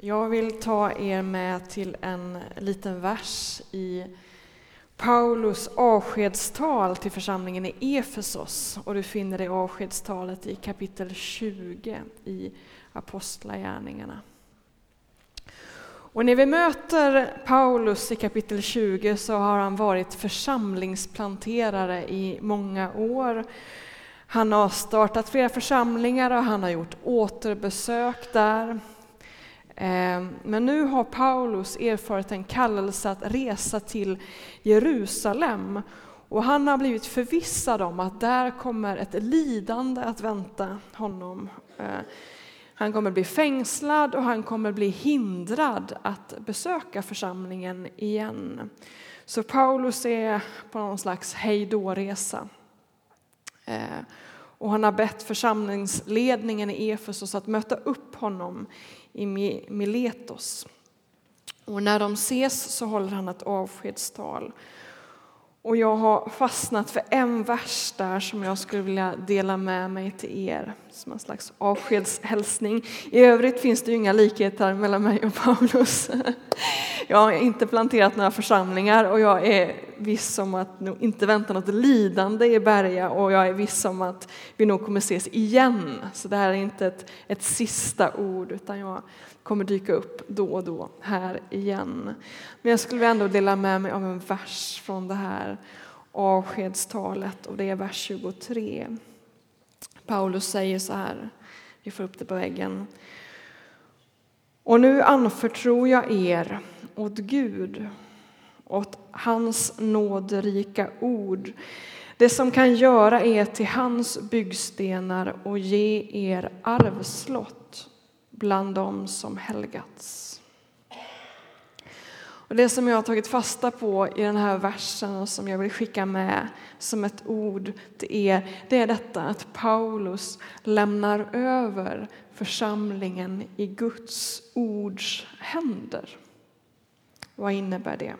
Jag vill ta er med till en liten vers i Paulus avskedstal till församlingen i Efesos. Och du finner det avskedstalet i kapitel 20 i Apostlagärningarna. Och när vi möter Paulus i kapitel 20 så har han varit församlingsplanterare i många år. Han har startat flera församlingar och han har gjort återbesök där. Ehm, men nu har Paulus erfarit en kallelse att resa till Jerusalem och han har blivit förvissad om att där kommer ett lidande att vänta honom. Ehm, han kommer bli fängslad och han kommer bli hindrad att besöka församlingen igen. Så Paulus är på någon slags hejdå-resa. Ehm, och han har bett församlingsledningen i Efesos att möta upp honom i Miletos. Och när de ses så håller han ett avskedstal. Och jag har fastnat för en vers där som jag skulle vilja dela med mig till er som en slags avskedshälsning. I övrigt finns det ju inga likheter mellan mig och Paulus. Jag har inte planterat några församlingar och jag är viss om att nog inte vänta något lidande i Berga och jag är viss om att vi nog kommer ses igen. Så det här är inte ett, ett sista ord utan jag kommer dyka upp då och då här igen. Men jag skulle ändå dela med mig av en vers från det här avskedstalet och det är vers 23. Paulus säger så här, vi får upp det på väggen. Och nu anförtror jag er åt Gud, åt hans nåderika ord, det som kan göra er till hans byggstenar och ge er arvslott bland dem som helgats. Och det som jag har tagit fasta på i den här versen och som jag vill skicka med som ett ord till er, det är detta att Paulus lämnar över församlingen i Guds ords händer. Vad innebär det?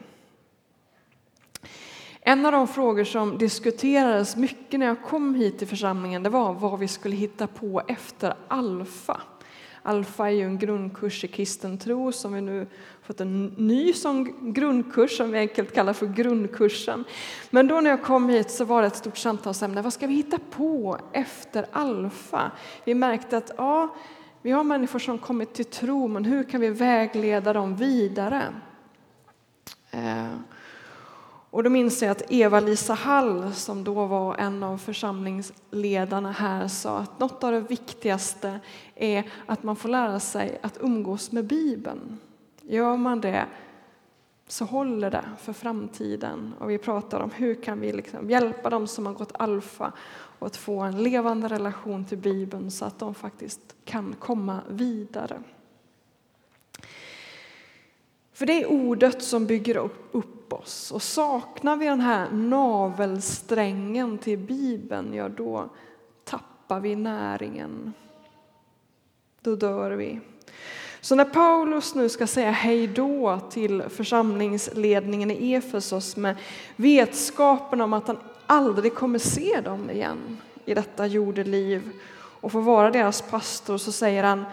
En av de frågor som diskuterades mycket när jag kom hit till församlingen det var vad vi skulle hitta på efter Alfa. Alfa är ju en grundkurs i kristen tro som vi nu fått en ny som grundkurs som vi enkelt kallar för grundkursen. Men då när jag kom hit så var det ett stort samtalsämne. Vad ska vi hitta på efter Alfa? Vi märkte att ja, vi har människor som kommit till tro, men hur kan vi vägleda dem vidare? Eh. Och då minns jag att Eva-Lisa Hall, som då var en av församlingsledarna här, sa att något av det viktigaste är att man får lära sig att umgås med Bibeln. Gör man det så håller det för framtiden. Och vi pratar om hur kan vi liksom hjälpa dem som har gått alfa och att få en levande relation till Bibeln så att de faktiskt kan komma vidare. För det är ordet som bygger upp oss. Och saknar vi den här navelsträngen till Bibeln, ja då tappar vi näringen. Då dör vi. Så när Paulus nu ska säga hej då till församlingsledningen i Efesos med vetskapen om att han aldrig kommer se dem igen i detta jordeliv och få vara deras pastor så säger han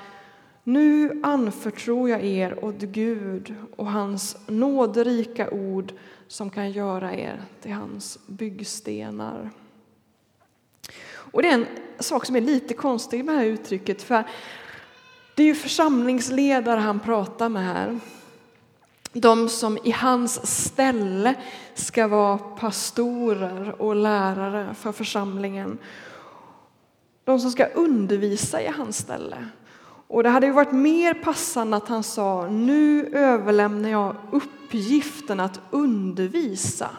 nu anförtror jag er åt Gud och hans nåderika ord som kan göra er till hans byggstenar. Och det är en sak som är lite konstig med det här uttrycket för det är ju församlingsledare han pratar med här. De som i hans ställe ska vara pastorer och lärare för församlingen. De som ska undervisa i hans ställe. Och det hade ju varit mer passande att han sa nu överlämnar jag uppgiften att undervisa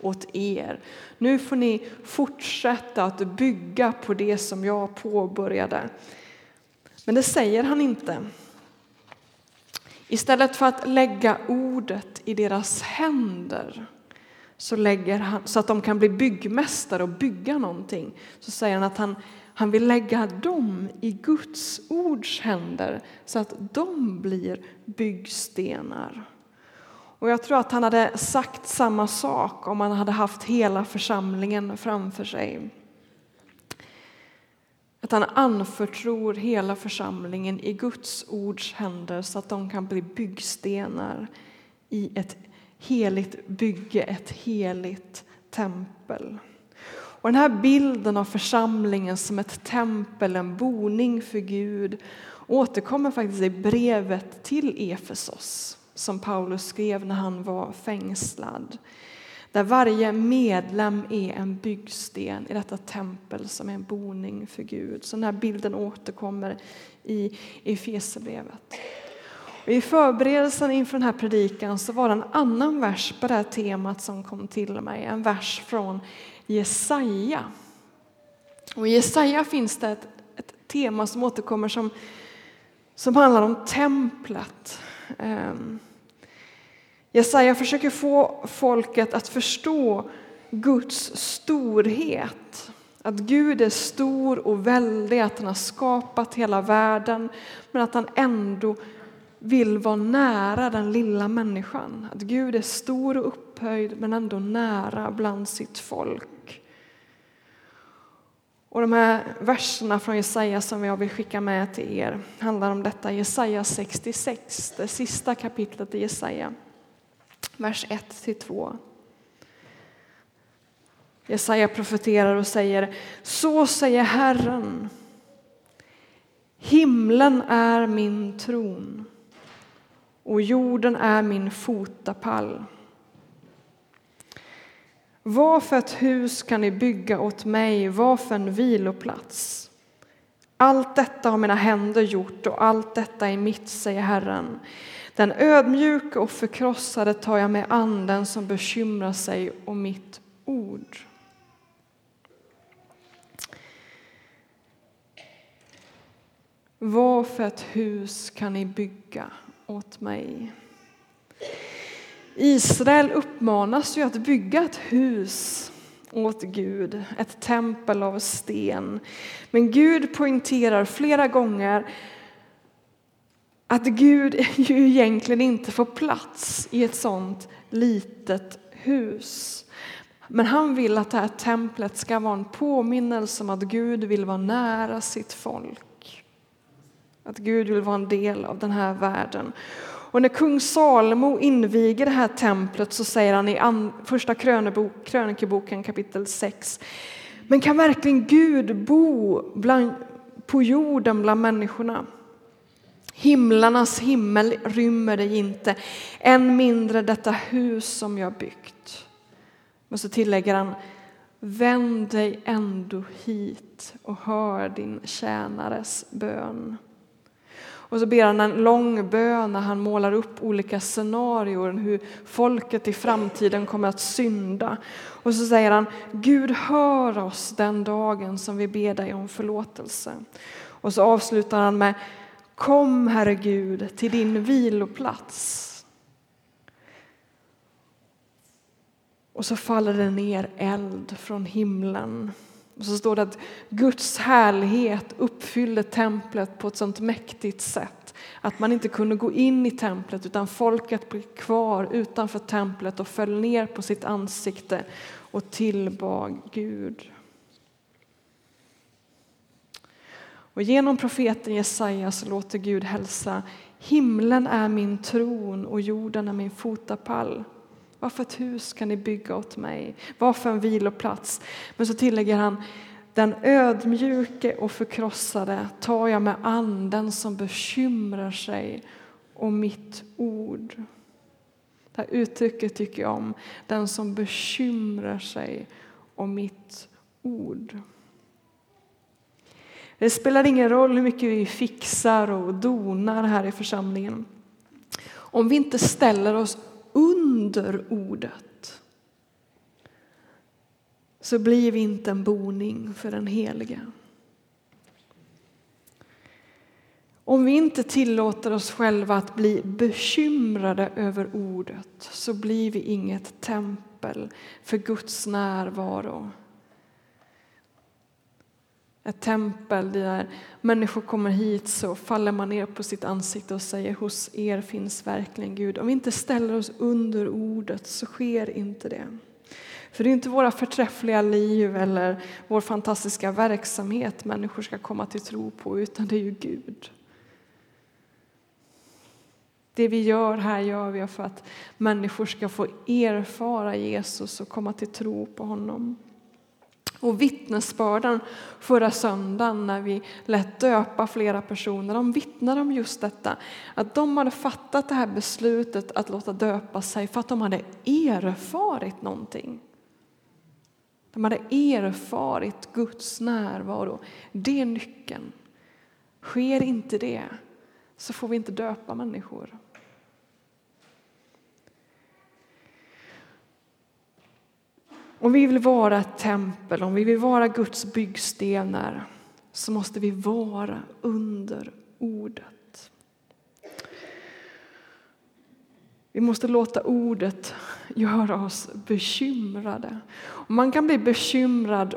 åt er. Nu får ni fortsätta att bygga på det som jag påbörjade. Men det säger han inte. Istället för att lägga ordet i deras händer så, lägger han, så att de kan bli byggmästare och bygga någonting så säger han att han, han vill lägga dem i Guds ords händer så att de blir byggstenar. Och jag tror att han hade sagt samma sak om han hade haft hela församlingen framför sig. Att han anförtror hela församlingen i Guds ords händer så att de kan bli byggstenar i ett heligt bygge, ett heligt tempel. Och den här bilden av församlingen som ett tempel, en boning för Gud återkommer faktiskt i brevet till Efesos som Paulus skrev när han var fängslad. Där varje medlem är en byggsten i detta tempel som är en boning för Gud. Så den här bilden återkommer i Efesierbrevet. I förberedelsen inför den här predikan så var det en annan vers på det här temat som kom till mig. En vers från Jesaja. Och I Jesaja finns det ett, ett tema som återkommer som, som handlar om templet. Um, Jesaja försöker få folket att förstå Guds storhet. Att Gud är stor och väldig, att han har skapat hela världen men att han ändå vill vara nära den lilla människan. Att Gud är stor och upphöjd men ändå nära bland sitt folk. Och de här verserna från Jesaja som jag vill skicka med till er handlar om detta. Jesaja 66, det sista kapitlet i Jesaja vers 1-2. Jesaja profeterar och säger Så säger Herren Himlen är min tron och jorden är min fotapall. Vad för ett hus kan ni bygga åt mig, vad för en viloplats? Allt detta har mina händer gjort och allt detta är mitt, säger Herren. Den ödmjuke och förkrossade tar jag med anden som bekymrar sig om mitt ord. Vad för ett hus kan ni bygga åt mig? Israel uppmanas ju att bygga ett hus åt Gud, ett tempel av sten. Men Gud poängterar flera gånger att Gud ju egentligen inte får plats i ett sånt litet hus. Men han vill att det här templet ska vara en påminnelse om att Gud vill vara nära sitt folk. Att Gud vill vara en del av den här världen. Och när kung Salomo inviger det här templet så säger han i första krönikeboken kapitel 6 Men kan verkligen Gud bo bland, på jorden bland människorna? Himlarnas himmel rymmer dig inte, än mindre detta hus som jag byggt. Men så tillägger han, vänd dig ändå hit och hör din tjänares bön. Och så ber han en lång bön när han målar upp olika scenarier, hur folket i framtiden kommer att synda. Och så säger han, Gud hör oss den dagen som vi ber dig om förlåtelse. Och så avslutar han med, Kom, Herre Gud, till din viloplats. Och så faller det ner eld från himlen. Och så står det att Guds härlighet uppfyllde templet på ett sånt mäktigt sätt att man inte kunde gå in i templet utan folket blev kvar utanför templet och föll ner på sitt ansikte och tillbad Gud. Och genom profeten Jesaja så låter Gud hälsa Himlen är min tron och jorden är min fotapall. Vad för ett hus kan ni bygga åt mig? Vad för en viloplats? Men så tillägger han den ödmjuke och förkrossade tar jag med anden som bekymrar sig om mitt ord. Det här uttrycket tycker jag om, den som bekymrar sig om mitt ord. Det spelar ingen roll hur mycket vi fixar och donar här i församlingen. Om vi inte ställer oss under ordet så blir vi inte en boning för den helige. Om vi inte tillåter oss själva att bli bekymrade över ordet så blir vi inget tempel för Guds närvaro ett tempel där människor kommer hit så faller man ner på sitt ansikte och säger hos er finns verkligen Gud. Om vi inte ställer oss under ordet så sker inte det. För det är inte våra förträffliga liv eller vår fantastiska verksamhet människor ska komma till tro på, utan det är ju Gud. Det vi gör här gör vi för att människor ska få erfara Jesus och komma till tro på honom. Och vittnesbörden förra söndagen när vi lät döpa flera personer, de vittnade om just detta. Att de hade fattat det här beslutet att låta döpa sig för att de hade erfarit någonting. De hade erfarit Guds närvaro. Det är nyckeln. Sker inte det så får vi inte döpa människor. Om vi vill vara ett tempel, om vi vill vara Guds byggstenar så måste vi vara under ordet. Vi måste låta ordet göra oss bekymrade. Man kan bli bekymrad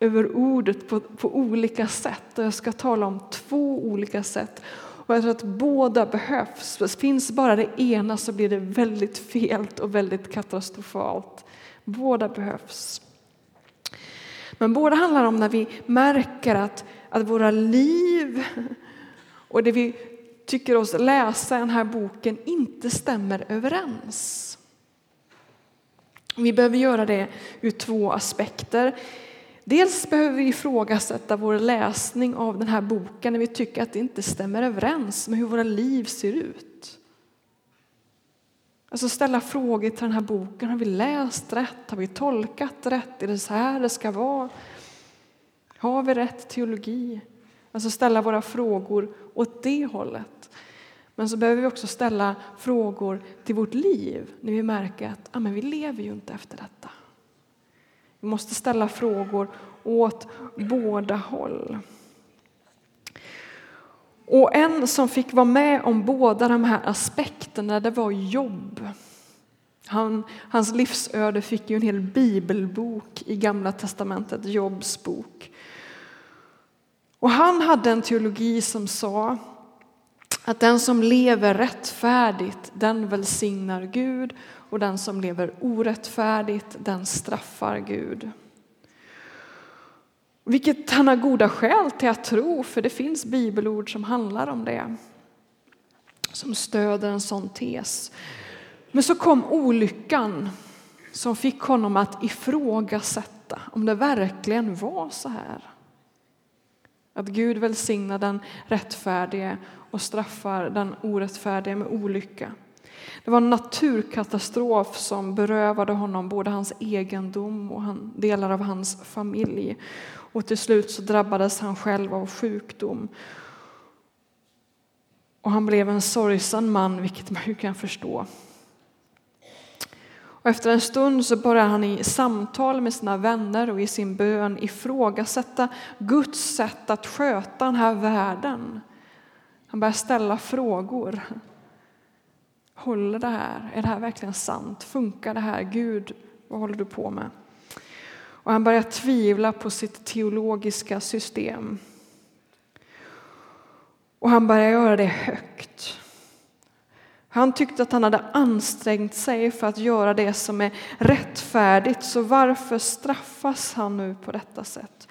över ordet på, på olika sätt. Och jag ska tala om två olika sätt. Och jag tror att båda behövs. Finns bara det ena så blir det väldigt fel och väldigt katastrofalt. Båda behövs. Men båda handlar om när vi märker att, att våra liv och det vi tycker oss läsa i den här boken inte stämmer överens. Vi behöver göra det ur två aspekter. Dels behöver vi ifrågasätta vår läsning av den här boken när vi tycker att det inte stämmer överens med hur våra liv ser ut. Alltså ställa frågor till den här boken. Har vi läst rätt? Har vi tolkat rätt? Är det så här det ska vara? Har vi rätt teologi? Alltså ställa våra frågor åt det hållet. Men så behöver vi också ställa frågor till vårt liv när vi märker att ah, men vi lever ju inte efter detta. Vi måste ställa frågor åt båda håll. Och en som fick vara med om båda de här aspekterna, det var Jobb. Han, hans livsöde fick ju en hel bibelbok i Gamla testamentet, Jobs bok. Och han hade en teologi som sa att den som lever rättfärdigt, den välsignar Gud och den som lever orättfärdigt, den straffar Gud. Vilket han har goda skäl till att tro, för det finns bibelord som handlar om det. Som stöder en sån tes. Men så kom olyckan som fick honom att ifrågasätta om det verkligen var så här. Att Gud välsignar den rättfärdige och straffar den orättfärdige med olycka. Det var en naturkatastrof som berövade honom både hans egendom och delar av hans familj. Och till slut så drabbades han själv av sjukdom. Och han blev en sorgsen man, vilket man ju kan förstå. Och efter en stund så börjar han i samtal med sina vänner och i sin bön ifrågasätta Guds sätt att sköta den här världen. Han börjar ställa frågor. Håller det här? Är det här verkligen sant? Funkar det här? Gud, vad håller du på med? Och han börjar tvivla på sitt teologiska system. Och han börjar göra det högt. Han tyckte att han hade ansträngt sig för att göra det som är rättfärdigt, så varför straffas han nu på detta sätt?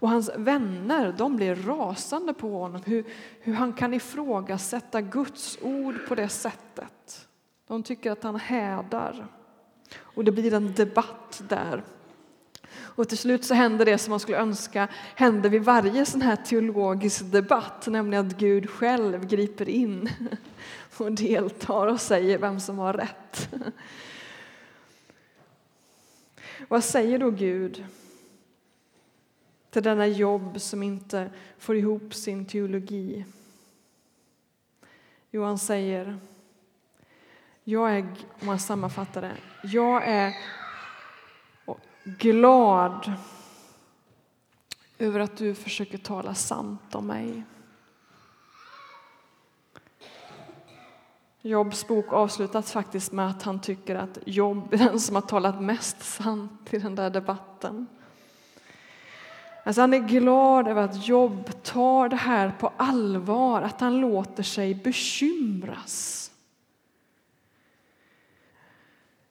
Och hans vänner de blir rasande på honom, hur, hur han kan ifrågasätta Guds ord på det sättet. De tycker att han hädar. Och det blir en debatt där. Och till slut så händer det som man skulle önska hände vid varje sån här teologisk debatt, nämligen att Gud själv griper in och deltar och säger vem som har rätt. Vad säger då Gud till denna jobb som inte får ihop sin teologi? Johan säger jag är, om man sammanfattar det, jag är glad över att du försöker tala sant om mig. Jobs bok avslutas faktiskt med att han tycker att Jobb är den som har talat mest sant i den där debatten. Alltså han är glad över att Jobb tar det här på allvar, att han låter sig bekymras.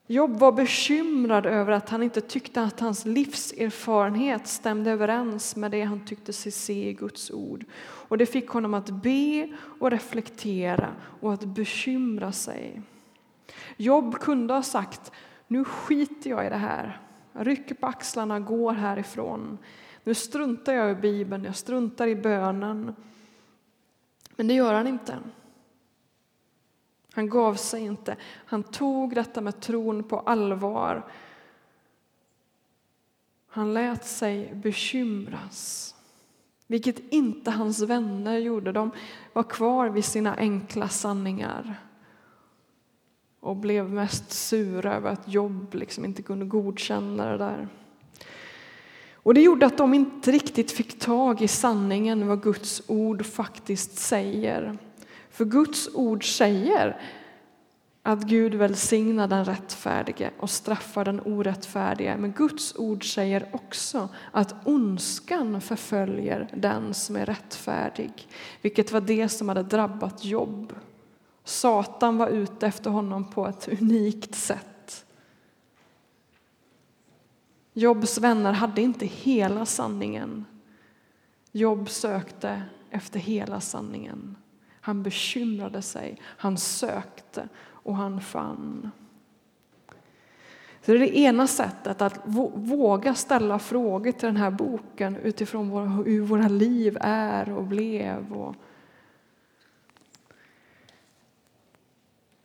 Jobb var bekymrad över att han inte tyckte att hans livserfarenhet stämde överens med det han tyckte sig se i Guds ord. Och det fick honom att be och reflektera och att bekymra sig. Jobb kunde ha sagt, nu skiter jag i det här. Jag rycker på axlarna, och går härifrån. Nu struntar jag i Bibeln, jag struntar i bönen. Men det gör han inte. Han gav sig inte. Han tog detta med tron på allvar. Han lät sig bekymras, vilket inte hans vänner gjorde. De var kvar vid sina enkla sanningar och blev mest sura över att Jobb liksom inte kunde godkänna det där. Och Det gjorde att de inte riktigt fick tag i sanningen, vad Guds ord faktiskt säger. För Guds ord säger att Gud välsignar den rättfärdige och straffar den orättfärdige. Men Guds ord säger också att ondskan förföljer den som är rättfärdig, vilket var det som hade drabbat Jobb. Satan var ute efter honom på ett unikt sätt. Jobs vänner hade inte hela sanningen. Jobb sökte efter hela sanningen. Han bekymrade sig, han sökte och han fann. Så det är det ena sättet, att våga ställa frågor till den här boken utifrån hur våra liv är och blev. Och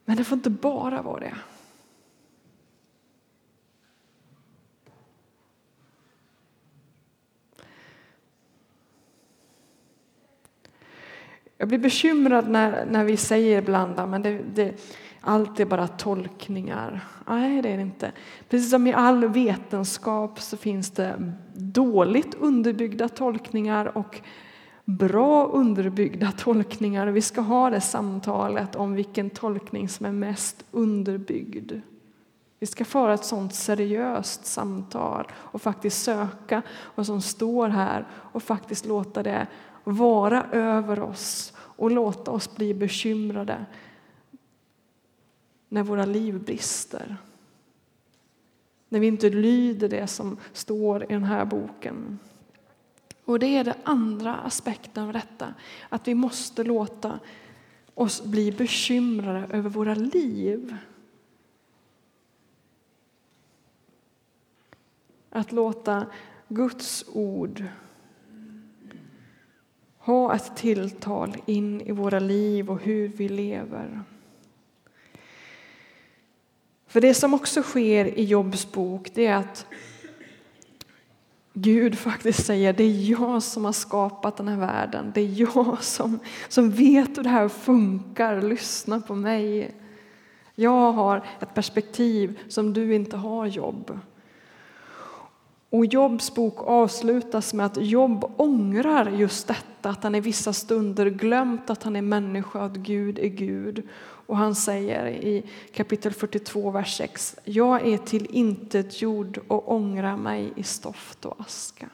Men det får inte bara vara det. Jag blir bekymrad när, när vi säger ibland att det, det, allt är bara tolkningar. Nej, det är det inte. Precis som i all vetenskap så finns det dåligt underbyggda tolkningar och bra underbyggda tolkningar. Vi ska ha det samtalet om vilken tolkning som är mest underbyggd. Vi ska föra ett sånt seriöst samtal och faktiskt söka vad som står här och faktiskt låta det vara över oss och låta oss bli bekymrade när våra liv brister. När vi inte lyder det som står i den här boken. Och det är den andra aspekten av detta, att vi måste låta oss bli bekymrade över våra liv. Att låta Guds ord ha ett tilltal in i våra liv och hur vi lever. För det som också sker i Jobs bok det är att Gud faktiskt säger det är jag som har skapat den här världen. Det är jag som, som vet hur det här funkar. Lyssna på mig. Jag har ett perspektiv som du inte har, Jobb. Och Jobs bok avslutas med att Jobb ångrar just detta, att han i vissa stunder glömt att han är människa och att Gud är Gud. Och han säger i kapitel 42, vers 6. Jag är till intet jord och ångrar mig i stoft och aska.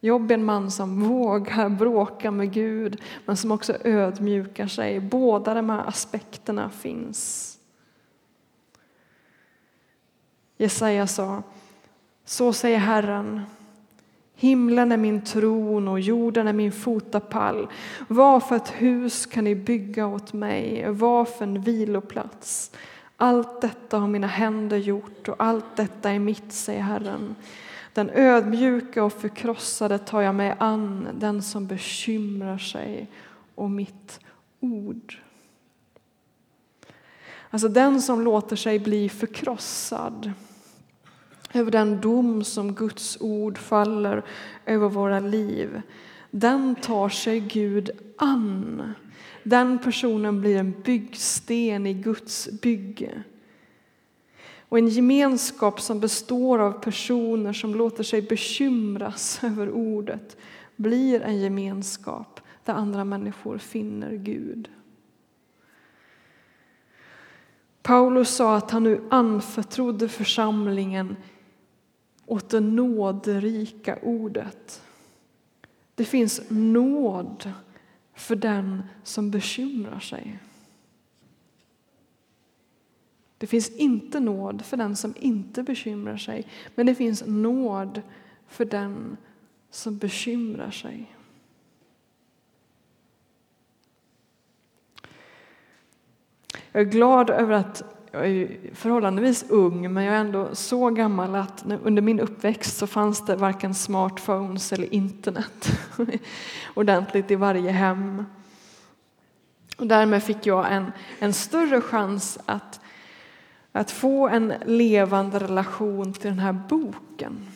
Jobb är en man som vågar bråka med Gud, men som också ödmjukar sig. Båda de här aspekterna finns. Jesaja sa, så säger Herren, Himlen är min tron och jorden är min fotapall. Vad för ett hus kan ni bygga åt mig? Vad för en viloplats? Allt detta har mina händer gjort och allt detta är mitt, säger Herren. Den ödmjuka och förkrossade tar jag mig an, den som bekymrar sig och mitt ord. Alltså den som låter sig bli förkrossad över den dom som Guds ord faller över våra liv, den tar sig Gud an. Den personen blir en byggsten i Guds bygge. Och en gemenskap som består av personer som låter sig bekymras över ordet blir en gemenskap där andra människor finner Gud. Paulus sa att han nu anförtrodde församlingen åt det nåderika ordet. Det finns nåd för den som bekymrar sig. Det finns inte nåd för den som inte bekymrar sig, men det finns nåd för den som bekymrar sig. Jag är glad över att jag är förhållandevis ung, men jag är ändå så gammal att under min uppväxt så fanns det varken smartphones eller internet ordentligt i varje hem. Och därmed fick jag en, en större chans att, att få en levande relation till den här boken.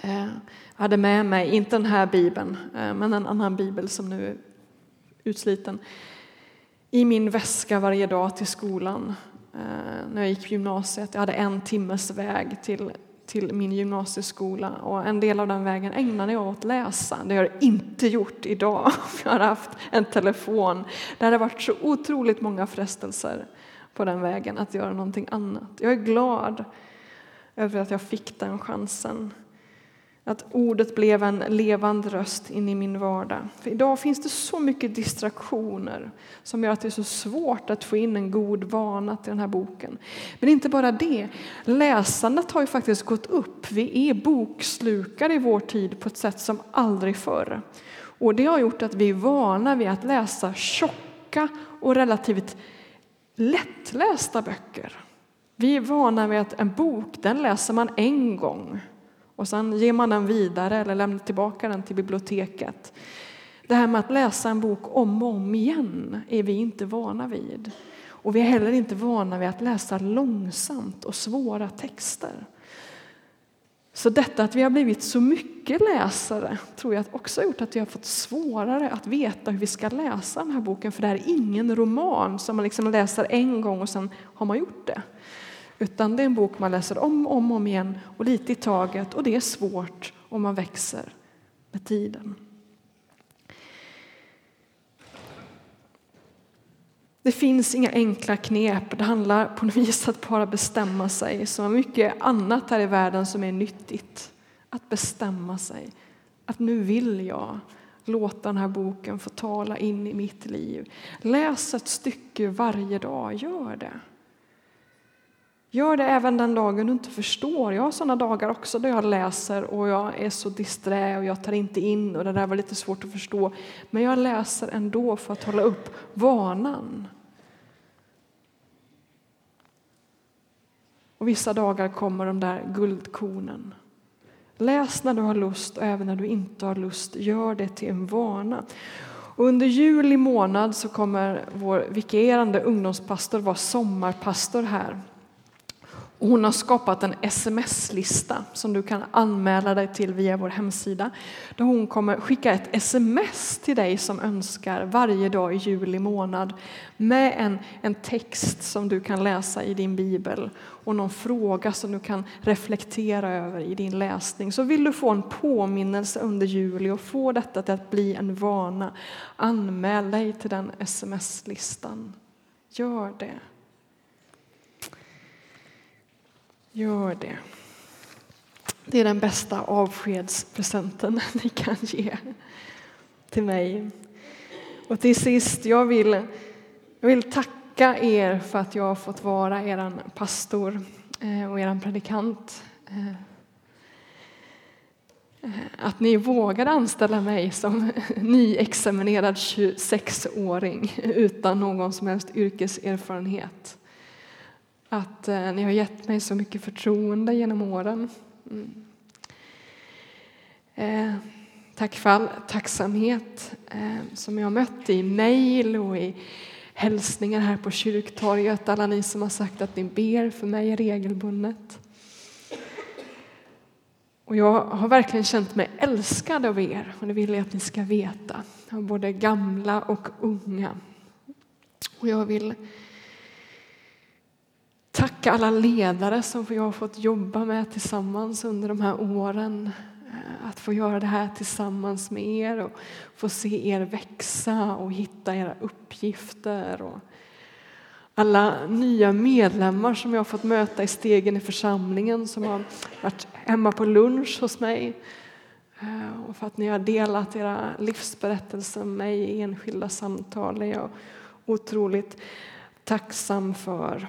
Eh, jag hade med mig, inte den här bibeln, eh, men en annan bibel som nu är utsliten i min väska varje dag till skolan eh, när jag gick gymnasiet. Jag hade en timmes väg till, till min gymnasieskola och en del av den vägen ägnade jag åt att läsa. Det har jag inte gjort idag om jag hade haft en telefon. Det hade varit så otroligt många frestelser på den vägen att göra någonting annat. Jag är glad över att jag fick den chansen. Att ordet blev en levande röst in i min vardag. För idag finns det så mycket distraktioner som gör att det är så svårt att få in en god vana till den här boken. Men inte bara det, läsandet har ju faktiskt gått upp. Vi är bokslukare i vår tid på ett sätt som aldrig förr. Och det har gjort att vi är vana vid att läsa tjocka och relativt lättlästa böcker. Vi är vana vid att en bok, den läser man en gång och sen ger man den vidare eller lämnar tillbaka den till biblioteket. Det här med att läsa en bok om och om igen är vi inte vana vid. Och vi är heller inte vana vid att läsa långsamt och svåra texter. Så detta att vi har blivit så mycket läsare tror jag också har gjort att vi har fått svårare att veta hur vi ska läsa den här boken. För det här är ingen roman som man liksom läser en gång och sen har man gjort det. Utan det är en bok man läser om och om, om igen och lite i taget och det är svårt om man växer med tiden. Det finns inga enkla knep. Det handlar på något vis att bara bestämma sig som mycket annat här i världen som är nyttigt. Att bestämma sig. Att nu vill jag låta den här boken få tala in i mitt liv. Läs ett stycke varje dag, gör det. Gör det även den dagen du inte förstår. Jag har sådana dagar också där jag läser och jag är så disträ och jag tar inte in och det där var lite svårt att förstå. Men jag läser ändå för att hålla upp vanan. Och vissa dagar kommer de där guldkornen. Läs när du har lust och även när du inte har lust. Gör det till en vana. Och under juli månad så kommer vår vikarierande ungdomspastor vara sommarpastor här. Hon har skapat en sms-lista som du kan anmäla dig till via vår hemsida. Där hon kommer skicka ett sms till dig som önskar varje dag i juli månad med en, en text som du kan läsa i din bibel och någon fråga som du kan reflektera över i din läsning. Så vill du få en påminnelse under juli och få detta till att bli en vana, anmäl dig till den sms-listan. Gör det. Gör det. Det är den bästa avskedspresenten ni kan ge till mig. Och till sist, jag vill, jag vill tacka er för att jag har fått vara er pastor eh, och er predikant. Eh, eh, att ni vågade anställa mig som nyexaminerad 26-åring utan någon som helst yrkeserfarenhet att eh, ni har gett mig så mycket förtroende genom åren. Mm. Eh, tack för all tacksamhet eh, som jag har mött i mejl och i hälsningar här på kyrktorget. Alla ni som har sagt att ni ber för mig regelbundet. Och jag har verkligen känt mig älskad av er och det vill jag att ni ska veta. Av både gamla och unga. Och jag vill tacka alla ledare som jag har fått jobba med tillsammans under de här åren. Eh, att få göra det här tillsammans med er och få se er växa och hitta era uppgifter. Och alla nya medlemmar som jag har fått möta i stegen i församlingen som har varit hemma på lunch hos mig. Eh, och för att ni har delat era livsberättelser med mig i enskilda samtal. Är jag otroligt tacksam för.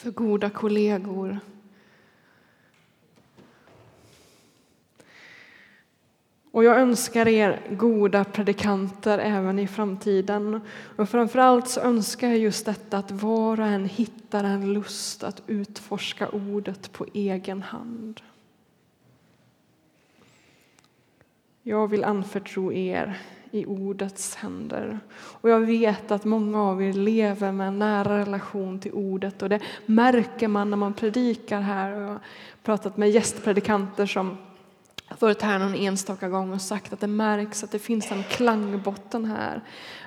För goda kollegor. Och jag önskar er goda predikanter även i framtiden. Och framförallt så önskar jag just detta att var och en hittar en lust att utforska ordet på egen hand. Jag vill anförtro er i ordets händer. Och jag vet att många av er lever med en nära relation till ordet och det märker man när man predikar här. Jag har pratat med gästpredikanter som varit här någon enstaka gång och sagt att det märks att det finns en klangbotten här.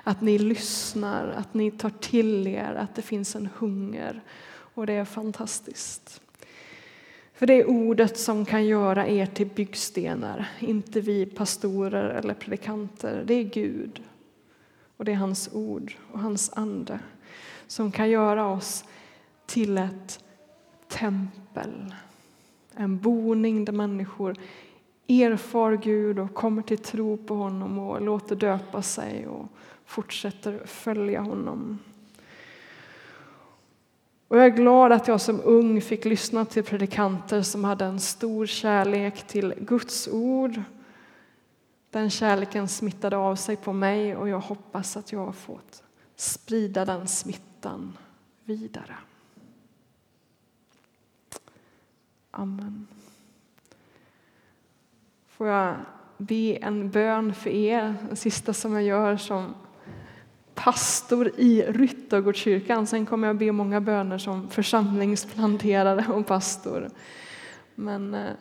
Att ni lyssnar, att ni tar till er, att det finns en hunger. Och det är fantastiskt. För det är ordet som kan göra er till byggstenar, inte vi pastorer eller predikanter. Det är Gud och det är hans ord och hans ande som kan göra oss till ett tempel. En boning där människor erfar Gud och kommer till tro på honom och låter döpa sig och fortsätter följa honom. Och jag är glad att jag som ung fick lyssna till predikanter som hade en stor kärlek till Guds ord. Den kärleken smittade av sig på mig och jag hoppas att jag har fått sprida den smittan vidare. Amen. Får jag be en bön för er, den sista som jag gör som pastor i Ryttargårdskyrkan. Sen kommer jag be många böner som församlingsplanterare och pastor. Men eh,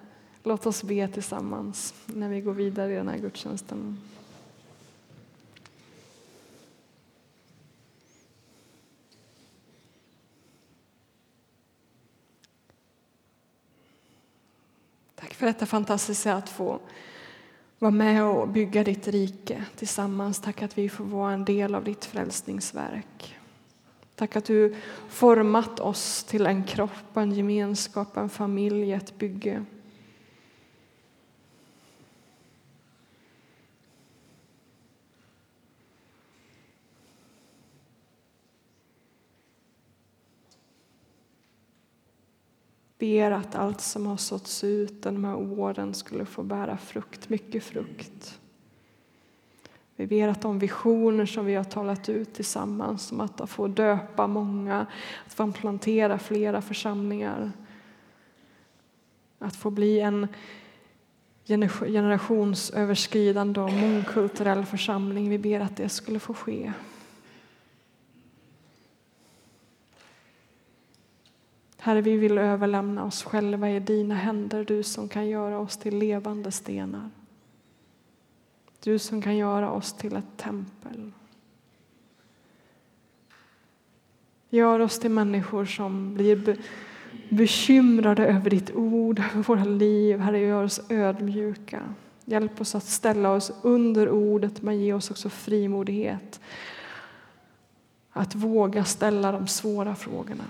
låt oss be tillsammans när vi går vidare i den här gudstjänsten. Tack för detta fantastiska att få var med och bygga ditt rike tillsammans. Tack att vi får vara en del av ditt frälsningsverk. Tack att du format oss till en kropp, en gemenskap, en familj, ett bygge. Ber att allt som har såtts ut de här åren skulle få bära frukt, mycket frukt. Vi ber att de visioner som vi har talat ut tillsammans om att få döpa många, att få plantera flera församlingar, att få bli en generationsöverskridande och mångkulturell församling. Vi ber att det skulle få ske. Herre, vi vill överlämna oss själva i dina händer, du som kan göra oss till levande stenar. Du som kan göra oss till ett tempel. Gör oss till människor som blir bekymrade över ditt ord, över våra liv. Herre, gör oss ödmjuka. Hjälp oss att ställa oss under ordet, men ge oss också frimodighet att våga ställa de svåra frågorna.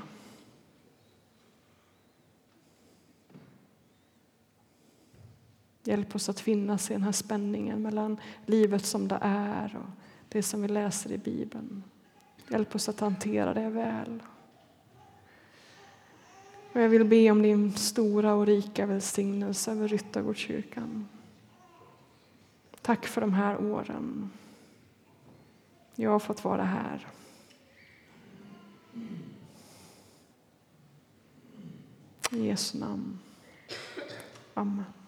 Hjälp oss att finnas i den här spänningen mellan livet som det är och det som vi läser i Bibeln. Hjälp oss att hantera det väl. Och jag vill be om din stora och rika välsignelse över Ryttargårdskyrkan. Tack för de här åren. Jag har fått vara här. I Jesu namn. Amen.